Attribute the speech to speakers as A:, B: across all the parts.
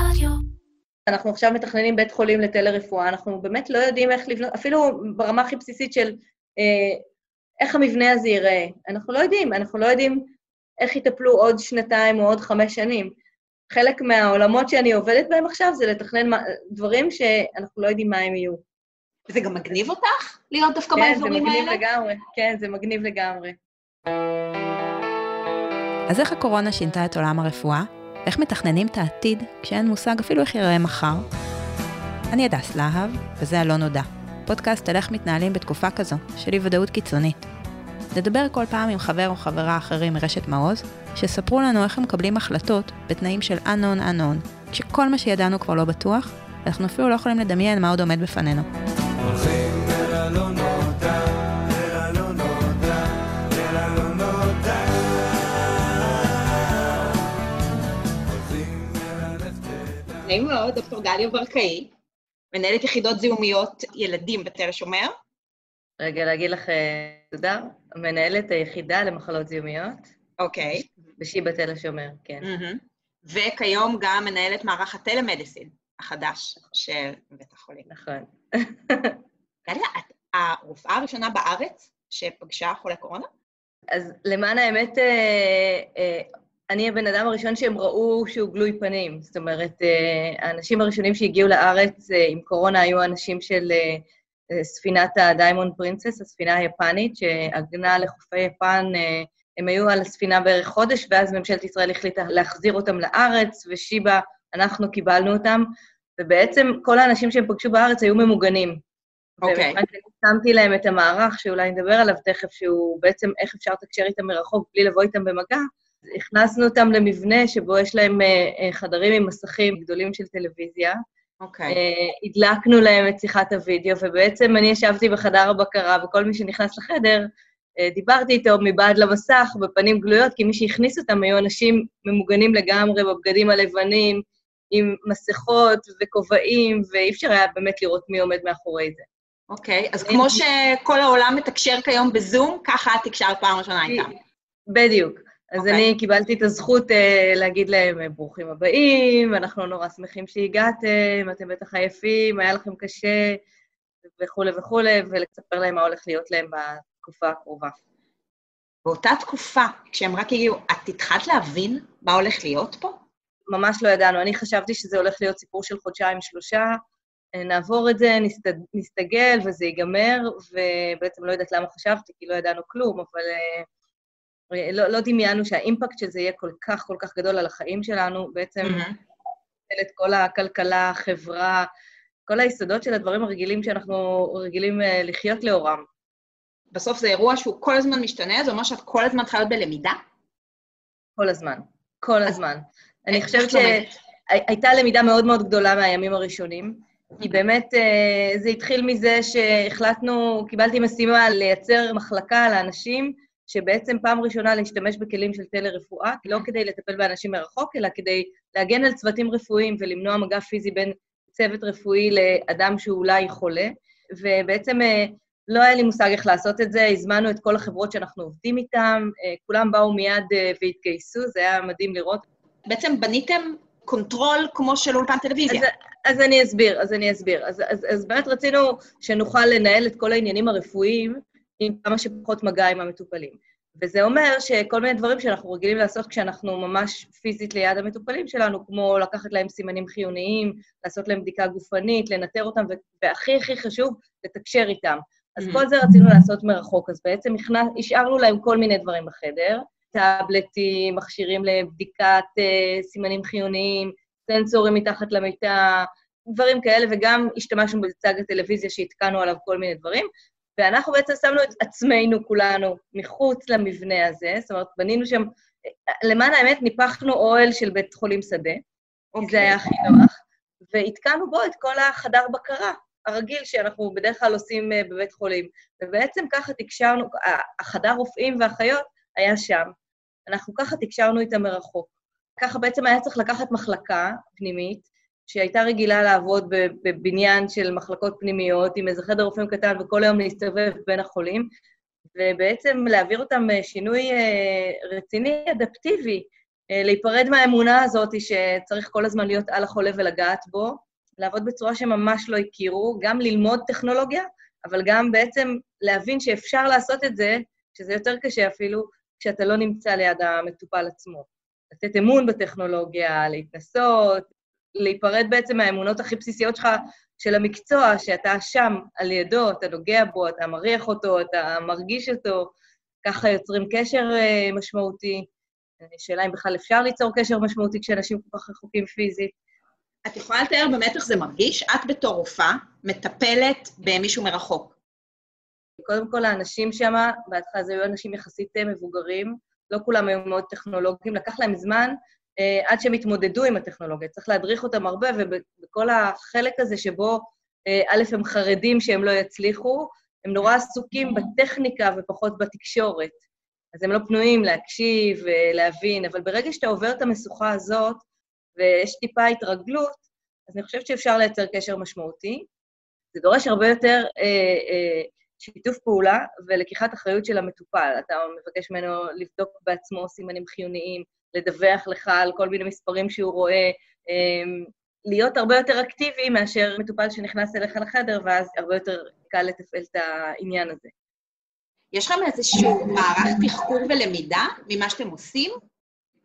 A: רדיו.
B: אנחנו עכשיו מתכננים בית חולים לטלרפואה, אנחנו באמת לא יודעים איך לבנות, אפילו ברמה הכי בסיסית של אה, איך המבנה הזה ייראה. אנחנו לא יודעים, אנחנו לא יודעים איך יטפלו עוד שנתיים או עוד חמש שנים. חלק מהעולמות שאני עובדת בהם עכשיו זה לתכנן דברים שאנחנו לא יודעים מה הם יהיו.
C: זה גם מגניב אותך להיות דווקא
B: כן, זה
C: באזורים
B: מגניב
C: האלה?
B: לגמרי. כן, זה מגניב לגמרי.
D: אז איך הקורונה שינתה את עולם הרפואה? איך מתכננים את העתיד כשאין מושג אפילו איך ייראה מחר? אני הדס להב, וזה הלא נודע. פודקאסט על איך מתנהלים בתקופה כזו, של אי ודאות קיצונית. נדבר כל פעם עם חבר או חברה אחרים מרשת מעוז, שספרו לנו איך הם מקבלים החלטות בתנאים של unknown unknown, כשכל מה שידענו כבר לא בטוח, ואנחנו אפילו לא יכולים לדמיין מה עוד עומד בפנינו.
C: נעים מאוד, דוקטור גליה ברקאי, מנהלת יחידות זיהומיות ילדים בתל השומר.
B: רגע, להגיד לך אה, תודה. מנהלת היחידה למחלות זיהומיות
C: אוקיי.
B: בשיבא תל השומר, כן.
C: וכיום גם מנהלת מערך הטלמדיסין החדש של בית החולים.
B: נכון.
C: גליה, את הרופאה הראשונה בארץ שפגשה חולה קורונה?
B: אז למען האמת, אה, אה, אני הבן אדם הראשון שהם ראו שהוא גלוי פנים. זאת אומרת, אה, האנשים הראשונים שהגיעו לארץ אה, עם קורונה היו אנשים של אה, ספינת הדיימונד פרינסס, הספינה היפנית, שעגנה לחופי יפן. הם היו על הספינה בערך חודש, ואז ממשלת ישראל החליטה להחזיר אותם לארץ, ושיבא, אנחנו קיבלנו אותם, ובעצם כל האנשים שהם פגשו בארץ היו ממוגנים.
C: אוקיי.
B: ומכיוון שמתי להם את המערך, שאולי נדבר עליו תכף, שהוא בעצם איך אפשר לתקשר איתם מרחוק בלי לבוא איתם במגע, הכנסנו אותם למבנה שבו יש להם אה, אה, חדרים עם מסכים גדולים של טלוויזיה.
C: אוקיי.
B: אה, הדלקנו להם את שיחת הוידאו, ובעצם אני ישבתי בחדר הבקרה, וכל מי שנכנס לחדר, דיברתי איתו מבעד למסך, בפנים גלויות, כי מי שהכניס אותם היו אנשים ממוגנים לגמרי בבגדים הלבנים, עם מסכות וכובעים, ואי אפשר היה באמת לראות מי עומד מאחורי זה.
C: אוקיי, אז כמו שכל העולם מתקשר כיום בזום, ככה את תקשרת פעם ראשונה איתם.
B: בדיוק. אז
C: אוקיי.
B: אני קיבלתי את הזכות אה, להגיד להם, אה, ברוכים הבאים, אנחנו נורא שמחים שהגעתם, אתם בטח עייפים, היה לכם קשה, וכולי וכולי, ולספר להם מה הולך להיות להם בתקופה הקרובה.
C: באותה תקופה, כשהם רק הגיעו, את התחלת להבין מה הולך להיות פה?
B: ממש לא ידענו. אני חשבתי שזה הולך להיות סיפור של חודשיים-שלושה, אה, נעבור את זה, נסת, נסתגל וזה ייגמר, ובעצם לא יודעת למה חשבתי, כי לא ידענו כלום, אבל אה, לא, לא דמיינו שהאימפקט של זה יהיה כל כך כל כך גדול על החיים שלנו, בעצם
C: מהמם.
B: את כל הכלכלה, החברה, כל היסודות של הדברים הרגילים שאנחנו רגילים אה, לחיות לאורם.
C: בסוף זה אירוע שהוא כל הזמן משתנה, זה אומר שאת כל הזמן צריכה להיות בלמידה?
B: כל הזמן. כל הזמן. אני
C: איך
B: חושבת? שהייתה למידה מאוד מאוד גדולה מהימים הראשונים, כי באמת אה, זה התחיל מזה שהחלטנו, קיבלתי משימה לייצר מחלקה לאנשים שבעצם פעם ראשונה להשתמש בכלים של טלרפואה, לא כדי לטפל באנשים מרחוק, אלא כדי להגן על צוותים רפואיים ולמנוע מגע פיזי בין צוות רפואי לאדם שהוא אולי חולה. ובעצם אה, לא היה לי מושג איך לעשות את זה, הזמנו את כל החברות שאנחנו עובדים איתן, אה, כולם באו מיד אה, והתגייסו, זה היה מדהים לראות.
C: בעצם בניתם control כמו של אולפן טלוויזיה.
B: אז, אז אני אסביר, אז אני אסביר. אז, אז, אז באמת רצינו שנוכל לנהל את כל העניינים הרפואיים עם כמה שפחות מגע עם המטופלים. וזה אומר שכל מיני דברים שאנחנו רגילים לעשות כשאנחנו ממש פיזית ליד המטופלים שלנו, כמו לקחת להם סימנים חיוניים, לעשות להם בדיקה גופנית, לנטר אותם, והכי הכי חשוב, לתקשר איתם. אז
C: Mhm.
B: כל זה רצינו לעשות מרחוק, אז בעצם השארנו להם כל מיני דברים בחדר, טאבלטים, מכשירים לבדיקת uh, סימנים חיוניים, סנסורים מתחת למיטה, דברים כאלה, וגם השתמשנו בצג הטלוויזיה שהתקנו עליו כל מיני דברים, ואנחנו בעצם שמנו את עצמנו כולנו מחוץ למבנה הזה, זאת אומרת, בנינו שם, למען האמת, ניפחנו אוהל של בית חולים שדה, כי זה היה הכי נוח, והתקנו בו את כל החדר בקרה הרגיל שאנחנו בדרך כלל עושים אה, בבית חולים. ובעצם ככה תקשרנו, החדר רופאים ואחיות היה שם. אנחנו ככה תקשרנו איתם מרחוק. ככה בעצם היה צריך לקחת מחלקה פנימית, שהייתה רגילה לעבוד בבניין של מחלקות פנימיות, עם איזה חדר רופאים קטן, וכל היום להסתובב בין החולים, ובעצם להעביר אותם אה, שינוי אה, רציני, אדפטיבי, אה, להיפרד מהאמונה הזאת שצריך כל הזמן להיות על החולה ולגעת בו, לעבוד בצורה שממש לא הכירו, גם ללמוד טכנולוגיה, אבל גם בעצם להבין שאפשר לעשות את זה, שזה יותר קשה אפילו, כשאתה לא נמצא ליד המטופל עצמו. לתת אמון בטכנולוגיה, להתנסות, להיפרד בעצם מהאמונות הכי בסיסיות שלך של המקצוע, שאתה שם על ידו, אתה נוגע בו, אתה מריח אותו, אתה מרגיש אותו, ככה יוצרים קשר אה, משמעותי. שאלה אם בכלל אפשר ליצור קשר משמעותי כשאנשים כל כך רחוקים פיזית.
C: את יכולה לתאר באמת איך זה מרגיש? את בתור רופאה מטפלת במישהו מרחוק.
B: קודם כל, האנשים שם, בהתחלה זה היו אנשים יחסית אה, מבוגרים, לא כולם היו מאוד טכנולוגיים, לקח להם זמן אה, עד שהם התמודדו עם הטכנולוגיה. צריך להדריך אותם הרבה, ובכל החלק הזה שבו, אה, א', הם חרדים שהם לא יצליחו, הם נורא עסוקים בטכניקה ופחות בתקשורת. אז הם לא פנויים להקשיב ולהבין, אבל ברגע שאתה עובר את המשוכה הזאת, ויש טיפה התרגלות, אז אני חושבת שאפשר לייצר קשר משמעותי. זה דורש הרבה יותר אה, אה, שיתוף פעולה ולקיחת אחריות של המטופל. אתה מבקש ממנו לבדוק בעצמו סימנים חיוניים, לדווח לך על כל מיני מספרים שהוא רואה, אה, להיות הרבה יותר אקטיבי מאשר מטופל שנכנס אליך לחדר, ואז הרבה יותר קל לתפעל את העניין הזה.
C: יש לכם איזשהו מערך תחקור ולמידה ממה שאתם עושים?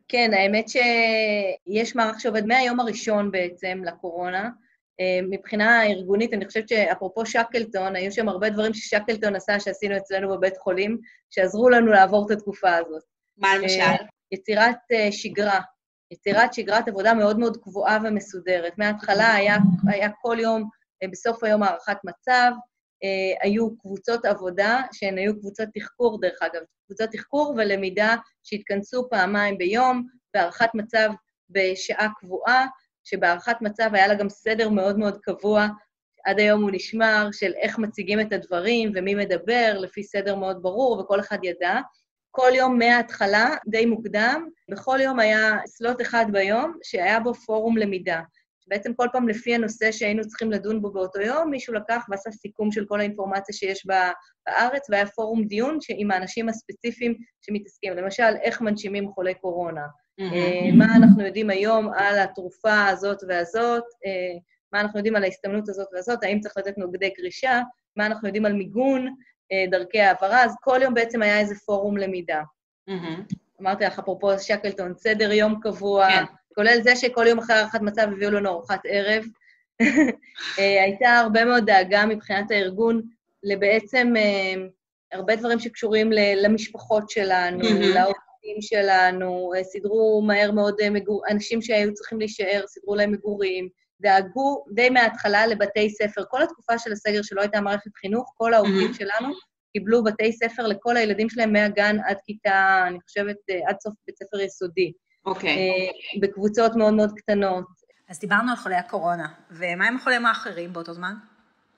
B: כן, האמת שיש מערך שעובד מהיום הראשון בעצם לקורונה. אה, מבחינה ארגונית, אני חושבת שאפרופו שקלטון, היו שם הרבה דברים ששקלטון עשה, שעשינו אצלנו בבית חולים, שעזרו לנו לעבור את התקופה הזאת.
C: מה למשל?
B: אה, יצירת אה, שגרה, יצירת שגרת עבודה מאוד מאוד קבועה ומסודרת. מההתחלה היה, היה כל יום, בסוף היום הערכת מצב, היו קבוצות עבודה, שהן היו קבוצות תחקור, דרך אגב, קבוצות תחקור ולמידה שהתכנסו פעמיים ביום, בהערכת מצב בשעה קבועה, שבהערכת מצב היה לה גם סדר מאוד מאוד קבוע, עד היום הוא נשמר, של איך מציגים את הדברים ומי מדבר, לפי סדר מאוד ברור, וכל אחד ידע. כל יום מההתחלה, די מוקדם, בכל יום היה סלוט אחד ביום שהיה בו פורום למידה. בעצם כל פעם לפי הנושא שהיינו צריכים לדון בו באותו יום, מישהו לקח ועשה סיכום של כל האינפורמציה שיש בארץ, והיה פורום דיון עם האנשים הספציפיים שמתעסקים. למשל, איך מנשימים חולי קורונה, mm-hmm. מה אנחנו יודעים היום על התרופה הזאת והזאת, אה, מה אנחנו יודעים על ההסתמנות הזאת והזאת, האם צריך לתת נוגדי קרישה, מה אנחנו יודעים על מיגון, אה, דרכי העברה, אז כל יום בעצם היה איזה פורום למידה. Mm-hmm. אמרתי לך, אפרופו שקלטון, סדר יום קבוע, כן. כולל זה שכל יום אחרי הארכת מצב הביאו לנו ארוחת ערב. אה, הייתה הרבה מאוד דאגה מבחינת הארגון לבעצם אה, הרבה דברים שקשורים למשפחות שלנו, לעובדים שלנו, אה, סידרו מהר מאוד מגור... אנשים שהיו צריכים להישאר, סידרו להם מגורים, דאגו די מההתחלה לבתי ספר. כל התקופה של הסגר שלא הייתה מערכת חינוך, כל העובדים שלנו קיבלו בתי ספר לכל הילדים שלהם מהגן עד כיתה, אני חושבת, עד סוף בית ספר יסודי.
C: אוקיי. Okay.
B: אה, בקבוצות מאוד מאוד קטנות.
D: אז דיברנו על חולי הקורונה, ומה עם החולים האחרים באותו זמן?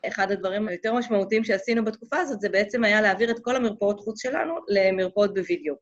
B: אחד הדברים היותר משמעותיים שעשינו בתקופה הזאת, זה בעצם היה להעביר את כל המרפאות חוץ שלנו למרפאות בווידאו.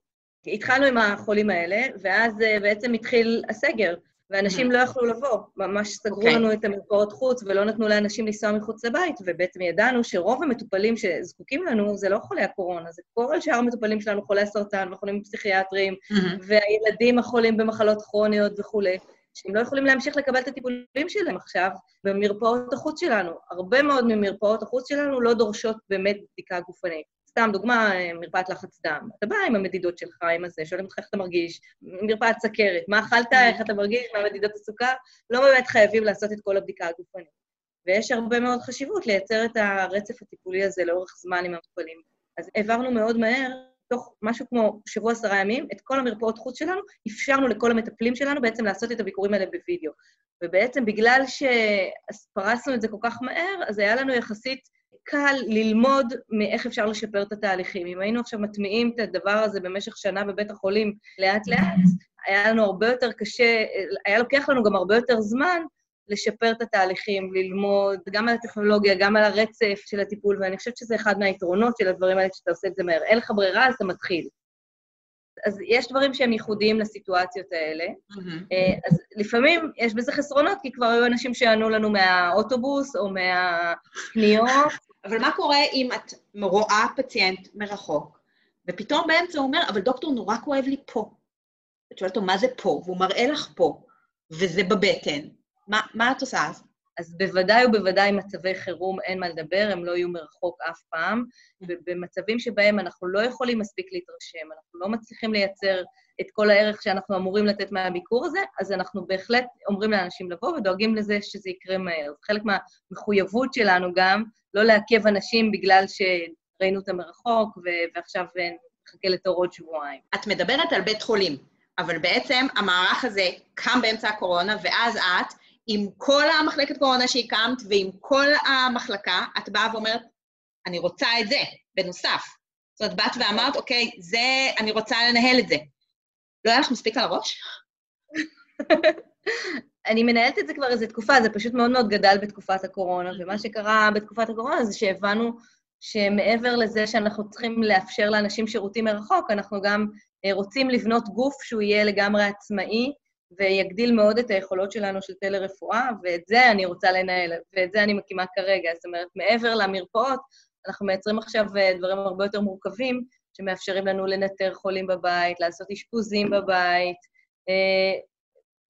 B: התחלנו עם החולים האלה, ואז אה, בעצם התחיל הסגר. ואנשים לא יכלו לבוא. ממש סגרו okay. אוקיי. לנו את המרפאות חוץ ולא נתנו לאנשים לנסוע מחוץ לבית, ובעצם ידענו שרוב המטופלים שזקוקים לנו זה לא חולי הקורונה, זה כל שאר המטופלים שלנו, חולי סרטן וחולים פסיכיאטריים, mm-hmm. והילדים החולים במחלות כרוניות וכולי, שהם לא יכולים להמשיך לקבל את הטיפולים שלהם עכשיו במרפאות החוץ שלנו. הרבה מאוד ממרפאות החוץ שלנו לא דורשות באמת בדיקה גופנית. סתם דוגמה, מרפאת לחץ דם. אתה בא עם המדידות שלך, עם הזה, שואלים אותך איך אתה מרגיש, מרפאת סכרת, מה אכלת, איך אתה מרגיש, מה מדידות הסוכר, לא באמת חייבים לעשות את כל הבדיקה הגופנית. ויש הרבה מאוד חשיבות לייצר את הרצף הטיפולי הזה לאורך זמן עם המטופלים. אז העברנו מאוד מהר, תוך משהו כמו שבוע עשרה ימים, את כל המרפאות חוץ שלנו, אפשרנו לכל המטפלים שלנו בעצם לעשות את הביקורים האלה בווידאו. ובעצם בגלל שפרסנו את זה כל כך מהר, אז היה לנו יחסית קל ללמוד מאיך אפשר לשפר את התהליכים. אם היינו עכשיו מטמיעים את הדבר הזה במשך שנה בבית החולים לאט-לאט, היה לנו הרבה יותר קשה, היה לוקח לנו גם הרבה יותר זמן לשפר את התהליכים, ללמוד גם על הטכנולוגיה, גם על הרצף של הטיפול, ואני חושבת שזה אחד מהיתרונות של הדברים האלה, שאתה עושה את זה מהר. אין לך ברירה, אז אתה מתחיל. אז יש דברים שהם ייחודיים לסיטואציות האלה. Mm-hmm. אז לפעמים יש בזה חסרונות, כי כבר היו אנשים שענו לנו מהאוטובוס או מהקניות.
C: אבל מה קורה אם את רואה פציינט מרחוק, ופתאום באמצע הוא אומר, אבל דוקטור, נורא כואב לי פה. את שואלת אותו, מה זה פה? והוא מראה לך פה, וזה בבטן. מה, מה את עושה אז?
B: אז בוודאי ובוודאי מצבי חירום אין מה לדבר, הם לא יהיו מרחוק אף פעם. ובמצבים שבהם אנחנו לא יכולים מספיק להתרשם, אנחנו לא מצליחים לייצר את כל הערך שאנחנו אמורים לתת מהביקור הזה, אז אנחנו בהחלט אומרים לאנשים לבוא ודואגים לזה שזה יקרה מהר. חלק מהמחויבות שלנו גם, לא לעכב אנשים בגלל שראינו אותם מרחוק ועכשיו נחכה לתור עוד שבועיים.
C: את מדברת על בית חולים, אבל בעצם המערך הזה קם באמצע הקורונה, ואז את, עם כל המחלקת קורונה שהקמת ועם כל המחלקה, את באה ואומרת, אני רוצה את זה, בנוסף. זאת אומרת, באת ואמרת, אוקיי, זה, אני רוצה לנהל את זה. לא היה לך מספיק על הראש?
B: אני מנהלת את זה כבר איזו תקופה, זה פשוט מאוד מאוד גדל בתקופת הקורונה, ומה שקרה בתקופת הקורונה זה שהבנו שמעבר לזה שאנחנו צריכים לאפשר לאנשים שירותים מרחוק, אנחנו גם אה, רוצים לבנות גוף שהוא יהיה לגמרי עצמאי, ויגדיל מאוד את היכולות שלנו של טלרפואה, ואת זה אני רוצה לנהל, ואת זה אני מקימה כרגע. זאת אומרת, מעבר למרפאות, אנחנו מייצרים עכשיו אה, דברים הרבה יותר מורכבים, שמאפשרים לנו לנטר חולים בבית, לעשות אשפוזים בבית, אה,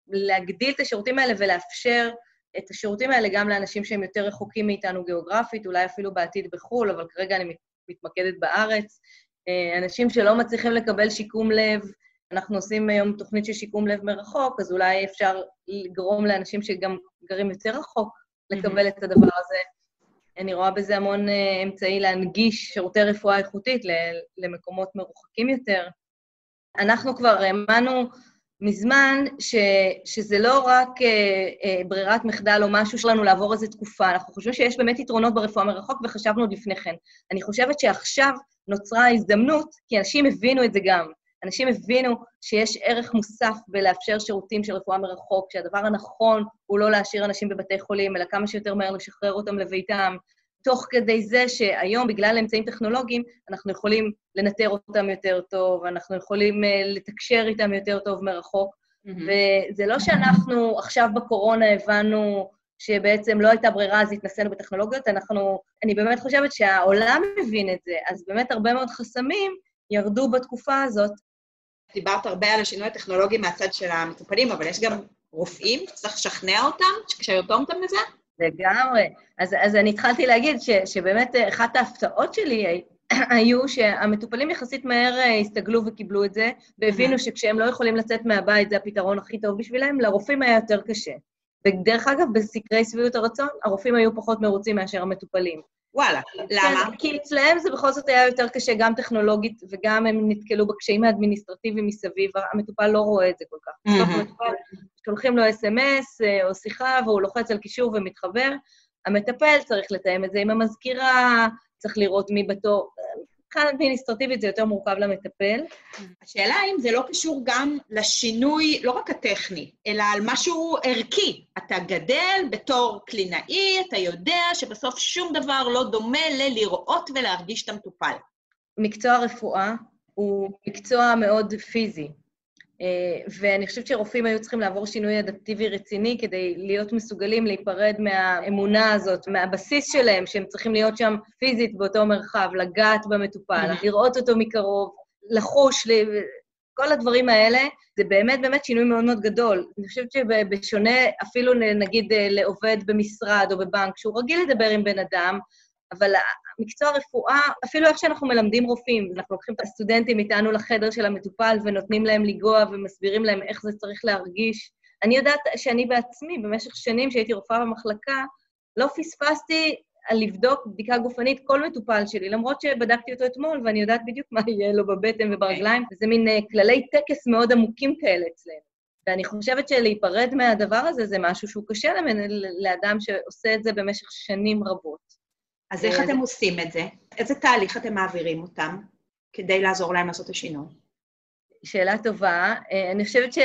B: להגדיל את השירותים האלה ולאפשר את השירותים האלה גם לאנשים שהם יותר רחוקים מאיתנו גיאוגרפית, אולי אפילו בעתיד בחו"ל, אבל כרגע אני מתמקדת בארץ. אה, אנשים שלא מצליחים לקבל שיקום לב, אנחנו עושים היום תוכנית של שיקום לב מרחוק, אז אולי אפשר לגרום לאנשים שגם גרים יותר רחוק לקבל את הדבר הזה. אני רואה בזה המון uh, אמצעי להנגיש שירותי רפואה איכותית למקומות מרוחקים יותר. אנחנו כבר האמנו מזמן ש, שזה לא רק uh, uh, ברירת מחדל או משהו שלנו לעבור איזו תקופה, אנחנו חושבים שיש באמת יתרונות ברפואה מרחוק, וחשבנו עוד לפני כן. אני חושבת שעכשיו נוצרה הזדמנות, כי אנשים הבינו את זה גם. אנשים הבינו שיש ערך מוסף בלאפשר שירותים של רפואה מרחוק, שהדבר הנכון הוא לא להשאיר אנשים בבתי חולים, אלא כמה שיותר מהר לשחרר אותם לביתם, תוך כדי זה שהיום, בגלל אמצעים טכנולוגיים, אנחנו יכולים לנטר אותם יותר טוב, אנחנו יכולים uh, לתקשר איתם יותר טוב מרחוק. Mm-hmm. וזה לא שאנחנו עכשיו בקורונה הבנו שבעצם לא הייתה ברירה, אז התנסינו בטכנולוגיות, אנחנו, אני באמת חושבת שהעולם מבין את זה, אז באמת הרבה מאוד חסמים ירדו בתקופה הזאת,
C: דיברת הרבה על השינוי הטכנולוגי מהצד של המטופלים, אבל יש גם רופאים שצריך לשכנע אותם, כשלרתומתם לזה?
B: לגמרי. אז, אז אני התחלתי להגיד ש, שבאמת אחת ההפתעות שלי היו שהמטופלים יחסית מהר אה, הסתגלו וקיבלו את זה, והבינו שכשהם לא יכולים לצאת מהבית זה הפתרון הכי טוב בשבילם, לרופאים היה יותר קשה. ודרך אגב, בסקרי שביעות הרצון, הרופאים היו פחות מרוצים מאשר המטופלים.
C: וואלה, למה?
B: כן, כי אצלהם זה בכל זאת היה יותר קשה, גם טכנולוגית, וגם הם נתקלו בקשיים האדמיניסטרטיביים מסביב, המטופל לא רואה את זה כל כך. בסוף המטופל, שולחים לו אס.אם.אס אה, או שיחה, והוא לוחץ על קישור ומתחבר. המטפל צריך לתאם את זה עם המזכירה, צריך לראות מי בתור. מבחינה אדמיניסטרטיבית זה יותר מורכב למטפל.
C: השאלה האם זה לא קשור גם לשינוי, לא רק הטכני, אלא על משהו ערכי. אתה גדל בתור קלינאי, אתה יודע שבסוף שום דבר לא דומה ללראות ולהרגיש את המטופל.
B: מקצוע רפואה הוא מקצוע מאוד פיזי. אה, ואני חושבת שרופאים היו צריכים לעבור שינוי אדפטיבי רציני כדי להיות מסוגלים להיפרד מהאמונה הזאת, מהבסיס שלהם, שהם צריכים להיות שם פיזית באותו מרחב, לגעת במטופל, לראות אותו מקרוב, לחוש, כל הדברים האלה, זה באמת באמת שינוי מאוד מאוד גדול. אני חושבת שבשונה אפילו נגיד לעובד במשרד או בבנק, שהוא רגיל לדבר עם בן אדם, אבל מקצוע רפואה, אפילו איך שאנחנו מלמדים רופאים, אנחנו לוקחים את הסטודנטים איתנו לחדר של המטופל ונותנים להם לנגוע ומסבירים להם איך זה צריך להרגיש. אני יודעת שאני בעצמי, במשך שנים שהייתי רופאה במחלקה, לא פספסתי לבדוק בדיקה גופנית כל מטופל שלי, למרות שבדקתי אותו אתמול ואני יודעת בדיוק מה יהיה לו בבטן וברגליים, וזה מין uh, כללי טקס מאוד עמוקים כאלה אצלנו. ואני חושבת שלהיפרד מהדבר הזה זה משהו שהוא קשה לאדם שעושה את זה במשך שנים רבות.
C: אז איך אתם עושים את זה? איזה תהליך אתם מעבירים אותם כדי לעזור להם לעשות את השינוי?
B: שאלה טובה. אה, אני חושבת ש...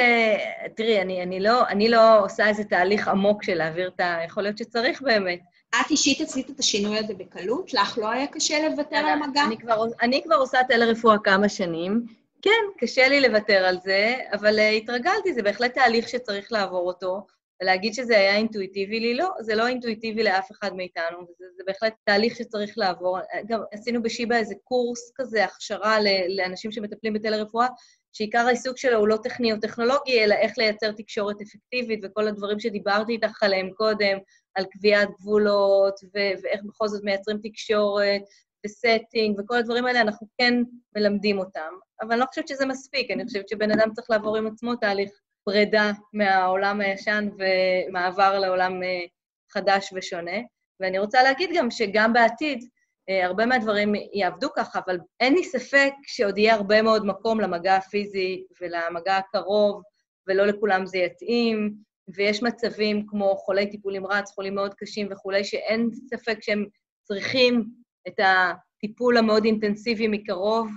B: תראי, אני, אני, לא, אני לא עושה איזה תהליך עמוק של להעביר את ה... יכול להיות שצריך באמת.
C: את אישית עשית את השינוי הזה בקלות? לך לא היה קשה לוותר על המגע?
B: אני כבר, אני כבר עושה טלרפואה כמה שנים. כן, קשה לי לוותר על זה, אבל uh, התרגלתי, זה בהחלט תהליך שצריך לעבור אותו. ולהגיד שזה היה אינטואיטיבי לי, לא, זה לא אינטואיטיבי לאף אחד מאיתנו, וזה זה בהחלט תהליך שצריך לעבור. גם עשינו בשיבא איזה קורס כזה, הכשרה לאנשים שמטפלים בטלרפואה, שעיקר העיסוק שלו הוא לא טכני או טכנולוגי, אלא איך לייצר תקשורת אפקטיבית וכל הדברים שדיברתי איתך עליהם קודם, על קביעת גבולות ו- ואיך בכל זאת מייצרים תקשורת וסטינג וכל הדברים האלה, אנחנו כן מלמדים אותם. אבל אני לא חושבת שזה מספיק, אני חושבת שבן אדם צריך לעבור עם עצמו תהליך פרידה מהעולם הישן ומעבר לעולם אה, חדש ושונה. ואני רוצה להגיד גם שגם בעתיד, אה, הרבה מהדברים יעבדו ככה, אבל אין לי ספק שעוד יהיה הרבה מאוד מקום למגע הפיזי ולמגע הקרוב, ולא לכולם זה יתאים, ויש מצבים כמו חולי טיפול נמרץ, חולים מאוד קשים וכולי, שאין ספק שהם צריכים את הטיפול המאוד אינטנסיבי מקרוב.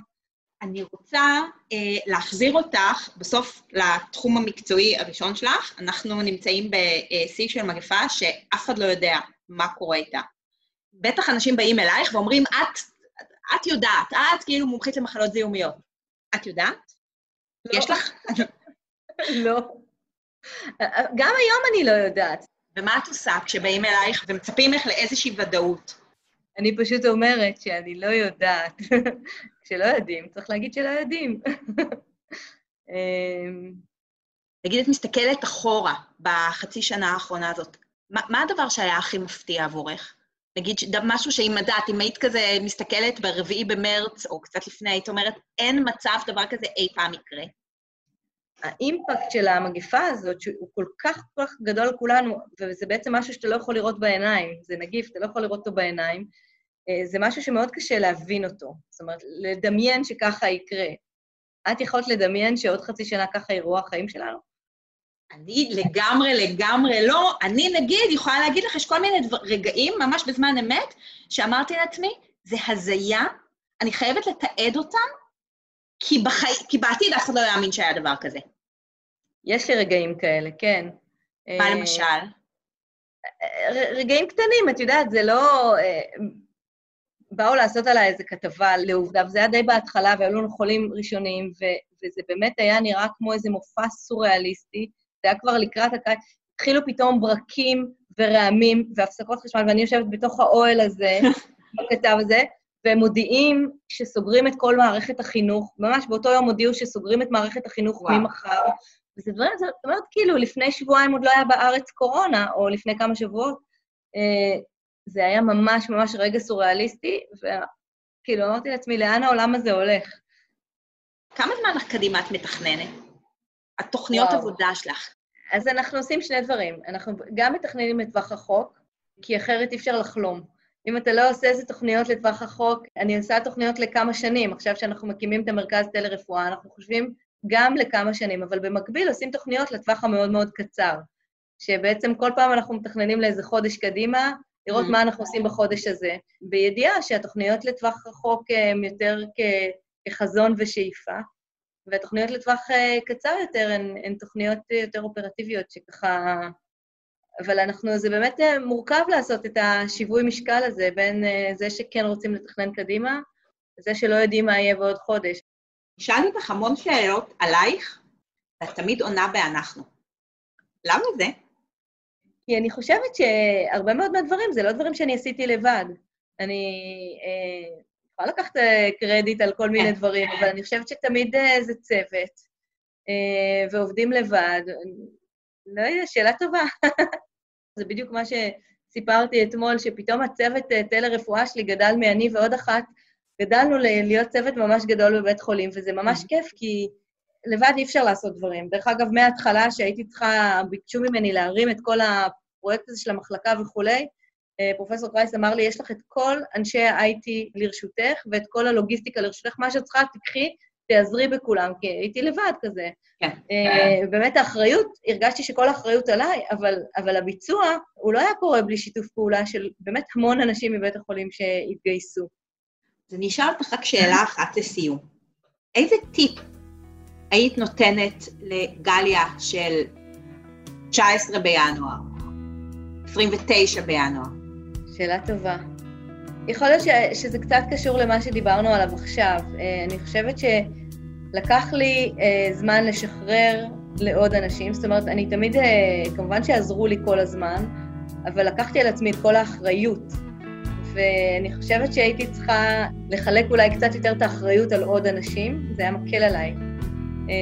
C: אני רוצה אה, להחזיר אותך בסוף לתחום המקצועי הראשון שלך. אנחנו נמצאים בשיא של מגפה שאף אחד לא יודע מה קורה איתה. בטח אנשים באים אלייך ואומרים, את, את יודעת, את כאילו מומחית למחלות זיהומיות. את יודעת?
B: לא.
C: יש לך?
B: לא. גם היום אני לא יודעת.
C: ומה את עושה כשבאים אלייך ומצפים ממך לאיזושהי ודאות?
B: אני פשוט אומרת שאני לא יודעת. כשלא יודעים, צריך להגיד שלא יודעים. אמ,
C: נגיד, את מסתכלת אחורה בחצי שנה האחרונה הזאת, מה, מה הדבר שהיה הכי מפתיע עבורך? נגיד, משהו שאם יודעת, אם היית כזה מסתכלת ברביעי במרץ, או קצת לפני, היית אומרת, אין מצב דבר כזה אי פעם יקרה.
B: האימפקט של המגפה הזאת, שהוא כל כך כל כך גדול על כולנו, וזה בעצם משהו שאתה לא יכול לראות בעיניים, זה נגיף, אתה לא יכול לראות אותו בעיניים, זה משהו שמאוד קשה להבין אותו. זאת אומרת, לדמיין שככה יקרה. את יכולת לדמיין שעוד חצי שנה ככה יראו החיים שלנו?
C: אני לגמרי, לגמרי לא. אני, נגיד, יכולה להגיד לך, יש כל מיני דבר, רגעים, ממש בזמן אמת, שאמרתי לעצמי, זה הזיה, אני חייבת לתעד אותם, כי, בחי... כי בעתיד אף אחד לא יאמין שהיה דבר כזה.
B: יש לי רגעים כאלה, כן.
C: מה
B: אה,
C: למשל?
B: ר- רגעים קטנים, את יודעת, זה לא... באו לעשות עליי איזו כתבה לעובדה, וזה היה די בהתחלה, והיו לנו חולים ראשונים, ו- וזה באמת היה נראה כמו איזה מופע סוריאליסטי. זה היה כבר לקראת הקיץ. התחילו פתאום ברקים ורעמים והפסקות חשמל, ואני יושבת בתוך האוהל הזה, בכתב הזה, והם מודיעים שסוגרים את כל מערכת החינוך. ממש באותו יום הודיעו שסוגרים את מערכת החינוך
C: וואו.
B: ממחר. וזה דברים, זאת אומרת, כאילו, לפני שבועיים עוד לא היה בארץ קורונה, או לפני כמה שבועות. אה, זה היה ממש ממש רגע סוריאליסטי, וכאילו, אמרתי לעצמי, לאן העולם הזה הולך?
C: כמה זמן לך קדימה את מתכננת? התוכניות
B: וואו.
C: עבודה שלך.
B: אז אנחנו עושים שני דברים. אנחנו גם מתכננים לטווח רחוק, כי אחרת אי אפשר לחלום. אם אתה לא עושה איזה תוכניות לטווח רחוק, אני עושה תוכניות לכמה שנים. עכשיו שאנחנו מקימים את המרכז טלרפואה, אנחנו חושבים גם לכמה שנים, אבל במקביל עושים תוכניות לטווח המאוד מאוד קצר, שבעצם כל פעם אנחנו מתכננים לאיזה חודש קדימה, לראות
C: Mm.
B: מה אנחנו עושים בחודש הזה, בידיעה שהתוכניות לטווח רחוק הן יותר כ- כחזון ושאיפה, והתוכניות לטווח אה, קצר יותר הן, הן תוכניות אה, יותר אופרטיביות, שככה... אבל אנחנו, זה באמת אה, מורכב לעשות את השיווי משקל הזה בין אה, זה שכן רוצים לתכנן קדימה, לזה שלא יודעים מה יהיה בעוד חודש.
C: שאלתי אותך המון שאלות עלייך, ואת תמיד עונה ב"אנחנו". למה זה?
B: כי אני חושבת שהרבה מאוד מהדברים זה לא דברים שאני עשיתי לבד. אני אה, יכולה לקחת אה, קרדיט על כל מיני
C: כן.
B: דברים, אבל אני חושבת שתמיד אה, זה צוות, אה, ועובדים לבד. לא יודע, שאלה טובה. זה בדיוק מה שסיפרתי אתמול, שפתאום הצוות אה, טלרפואה שלי גדל מאני ועוד אחת, גדלנו להיות צוות ממש גדול בבית חולים, וזה ממש
C: Mhm.
B: כיף, כי לבד אי אפשר לעשות דברים. דרך אגב, מההתחלה שהייתי צריכה, ביקשו ממני להרים את כל הפרויקט הזה של המחלקה וכולי, אה, פרופסור קרייס אמר לי, יש לך את כל אנשי ה-IT לרשותך ואת כל הלוגיסטיקה לרשותך, מה שאת צריכה, תקחי, תעזרי בכולם, כי הייתי לבד כזה.
C: כן.
B: אה, באמת האחריות, הרגשתי שכל האחריות עליי, אבל, אבל הביצוע, הוא לא היה קורה בלי שיתוף פעולה של באמת המון אנשים מבית החולים שהתגייסו.
C: אז אני אשאל אותך רק שאלה אחת לסיום. איזה טיפ היית נותנת לגליה של 19 בינואר, 29 בינואר?
B: שאלה טובה. יכול להיות ש, שזה קצת קשור למה שדיברנו עליו עכשיו. אה, אני חושבת שלקח לי אה, זמן לשחרר לעוד אנשים, זאת אומרת, אני תמיד, אה, כמובן שעזרו לי כל הזמן, אבל לקחתי על עצמי את כל האחריות. ואני חושבת שהייתי צריכה לחלק אולי קצת יותר את האחריות על עוד אנשים, זה היה מקל עליי. אה,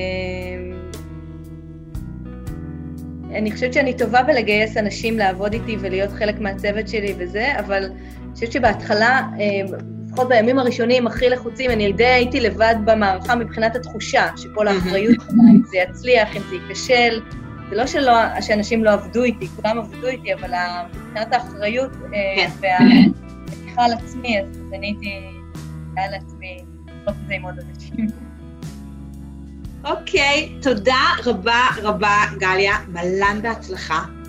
B: אני חושבת שאני טובה בלגייס אנשים לעבוד איתי ולהיות חלק מהצוות שלי וזה, אבל אני חושבת שבהתחלה, אה, לפחות בימים הראשונים הכי לחוצים, אני די הייתי לבד במערכה מבחינת התחושה, שכל האחריות, אם זה יצליח, אם זה ייכשל. זה לא שלא, שאנשים לא עבדו איתי, כולם עבדו איתי, אבל מבחינת האחריות אה,
C: כן.
B: והלקיחה על עצמי, אז אני הייתי על עצמי, לעשות את זה עם עוד אנשים.
C: אוקיי, תודה רבה רבה, גליה. מלן בהצלחה.